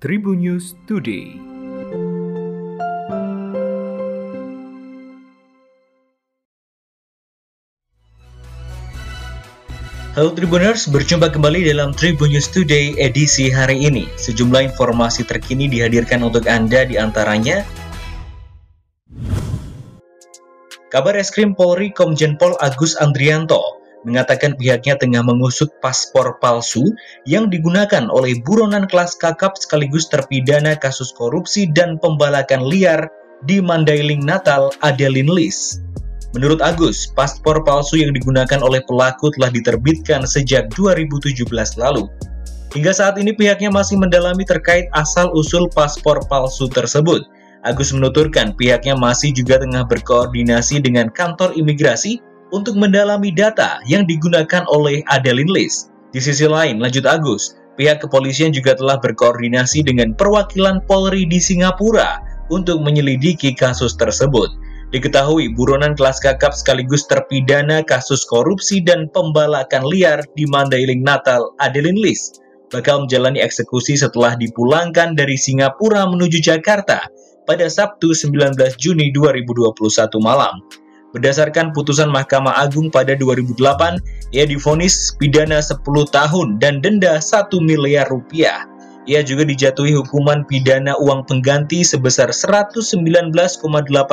Tribun News Today. Halo Tribuners, berjumpa kembali dalam Tribun News Today edisi hari ini. Sejumlah informasi terkini dihadirkan untuk Anda di antaranya Kabar Eskrim Polri Komjen Pol Agus Andrianto mengatakan pihaknya tengah mengusut paspor palsu yang digunakan oleh buronan kelas kakap sekaligus terpidana kasus korupsi dan pembalakan liar di Mandailing Natal, Adeline Lis. Menurut Agus, paspor palsu yang digunakan oleh pelaku telah diterbitkan sejak 2017 lalu. Hingga saat ini pihaknya masih mendalami terkait asal-usul paspor palsu tersebut. Agus menuturkan pihaknya masih juga tengah berkoordinasi dengan kantor imigrasi untuk mendalami data yang digunakan oleh Adeline Lis. Di sisi lain, lanjut Agus, pihak kepolisian juga telah berkoordinasi dengan perwakilan Polri di Singapura untuk menyelidiki kasus tersebut. Diketahui buronan kelas kakap sekaligus terpidana kasus korupsi dan pembalakan liar di Mandailing Natal, Adeline Lis, bakal menjalani eksekusi setelah dipulangkan dari Singapura menuju Jakarta pada Sabtu 19 Juni 2021 malam. Berdasarkan putusan Mahkamah Agung pada 2008, ia difonis pidana 10 tahun dan denda 1 miliar rupiah. Ia juga dijatuhi hukuman pidana uang pengganti sebesar 119,8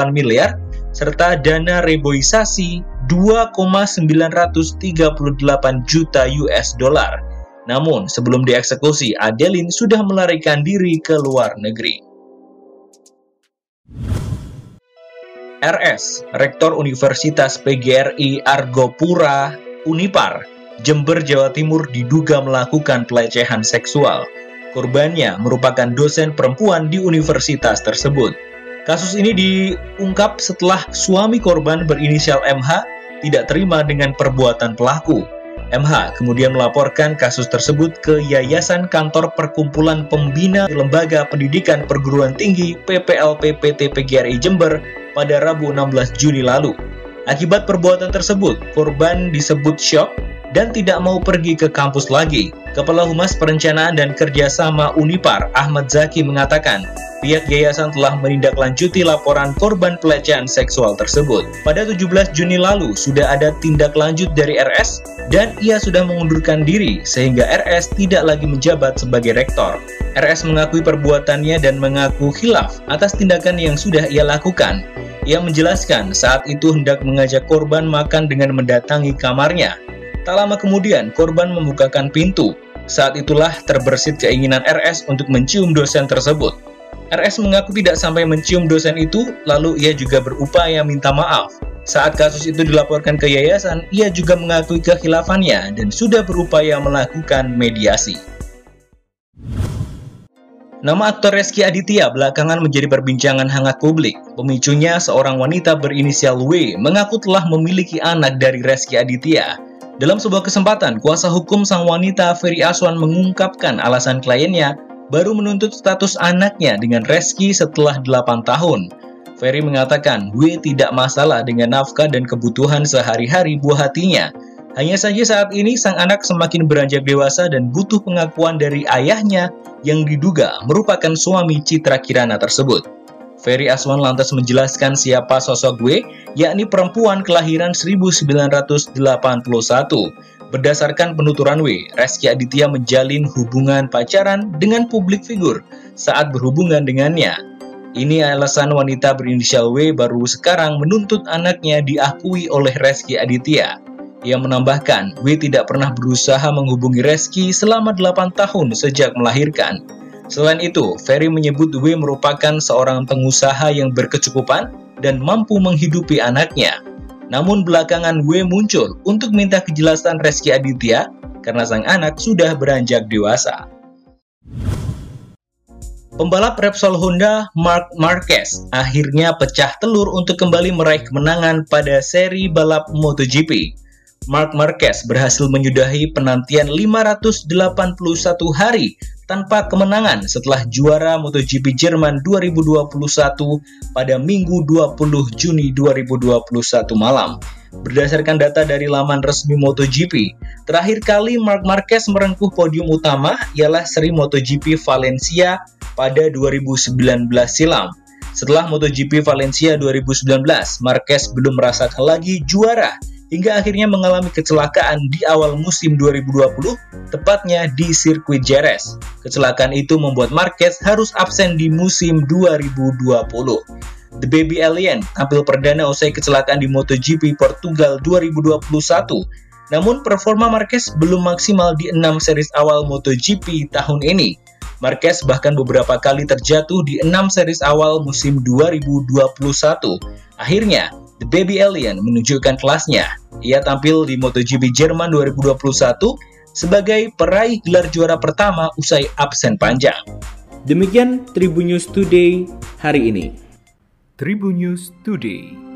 miliar serta dana reboisasi 2,938 juta US dollar. Namun, sebelum dieksekusi, Adeline sudah melarikan diri ke luar negeri. RS, Rektor Universitas PGRI Argopura Unipar, Jember, Jawa Timur diduga melakukan pelecehan seksual. Korbannya merupakan dosen perempuan di universitas tersebut. Kasus ini diungkap setelah suami korban berinisial MH tidak terima dengan perbuatan pelaku. MH kemudian melaporkan kasus tersebut ke Yayasan Kantor Perkumpulan Pembina Lembaga Pendidikan Perguruan Tinggi PPLP PT PGRI Jember pada Rabu 16 Juni lalu. Akibat perbuatan tersebut, korban disebut shock dan tidak mau pergi ke kampus lagi. Kepala Humas Perencanaan dan Kerjasama Unipar, Ahmad Zaki mengatakan, pihak yayasan telah menindaklanjuti laporan korban pelecehan seksual tersebut. Pada 17 Juni lalu, sudah ada tindak lanjut dari RS dan ia sudah mengundurkan diri sehingga RS tidak lagi menjabat sebagai rektor. RS mengakui perbuatannya dan mengaku hilaf atas tindakan yang sudah ia lakukan. Ia menjelaskan saat itu hendak mengajak korban makan dengan mendatangi kamarnya. Tak lama kemudian, korban membukakan pintu. Saat itulah terbersit keinginan RS untuk mencium dosen tersebut. RS mengaku tidak sampai mencium dosen itu, lalu ia juga berupaya minta maaf. Saat kasus itu dilaporkan ke yayasan, ia juga mengakui kehilafannya dan sudah berupaya melakukan mediasi. Nama aktor Reski Aditya belakangan menjadi perbincangan hangat publik. Pemicunya, seorang wanita berinisial W mengaku telah memiliki anak dari Reski Aditya. Dalam sebuah kesempatan, kuasa hukum sang wanita Ferry Aswan mengungkapkan alasan kliennya baru menuntut status anaknya dengan Reski setelah 8 tahun. Ferry mengatakan W tidak masalah dengan nafkah dan kebutuhan sehari-hari buah hatinya. Hanya saja saat ini sang anak semakin beranjak dewasa dan butuh pengakuan dari ayahnya yang diduga merupakan suami Citra Kirana tersebut. Ferry Aswan lantas menjelaskan siapa sosok gue, yakni perempuan kelahiran 1981. Berdasarkan penuturan W, Reski Aditya menjalin hubungan pacaran dengan publik figur saat berhubungan dengannya. Ini alasan wanita berinisial W baru sekarang menuntut anaknya diakui oleh Reski Aditya. Ia menambahkan, W tidak pernah berusaha menghubungi Reski selama 8 tahun sejak melahirkan. Selain itu, Ferry menyebut W merupakan seorang pengusaha yang berkecukupan dan mampu menghidupi anaknya. Namun belakangan W muncul untuk minta kejelasan Reski Aditya karena sang anak sudah beranjak dewasa. Pembalap Repsol Honda Mark Marquez akhirnya pecah telur untuk kembali meraih kemenangan pada seri balap MotoGP. Mark Marquez berhasil menyudahi penantian 581 hari tanpa kemenangan setelah juara MotoGP Jerman 2021 pada Minggu 20 Juni 2021 malam. Berdasarkan data dari laman resmi MotoGP, terakhir kali Mark Marquez merengkuh podium utama ialah seri MotoGP Valencia pada 2019 silam. Setelah MotoGP Valencia 2019, Marquez belum merasakan lagi juara hingga akhirnya mengalami kecelakaan di awal musim 2020, tepatnya di sirkuit Jerez. Kecelakaan itu membuat Marquez harus absen di musim 2020. The Baby Alien tampil perdana usai kecelakaan di MotoGP Portugal 2021. Namun performa Marquez belum maksimal di enam series awal MotoGP tahun ini. Marquez bahkan beberapa kali terjatuh di enam series awal musim 2021. Akhirnya, The Baby Alien menunjukkan kelasnya. Ia tampil di MotoGP Jerman 2021 sebagai peraih gelar juara pertama usai absen panjang. Demikian Tribun News Today hari ini. Tribun News Today.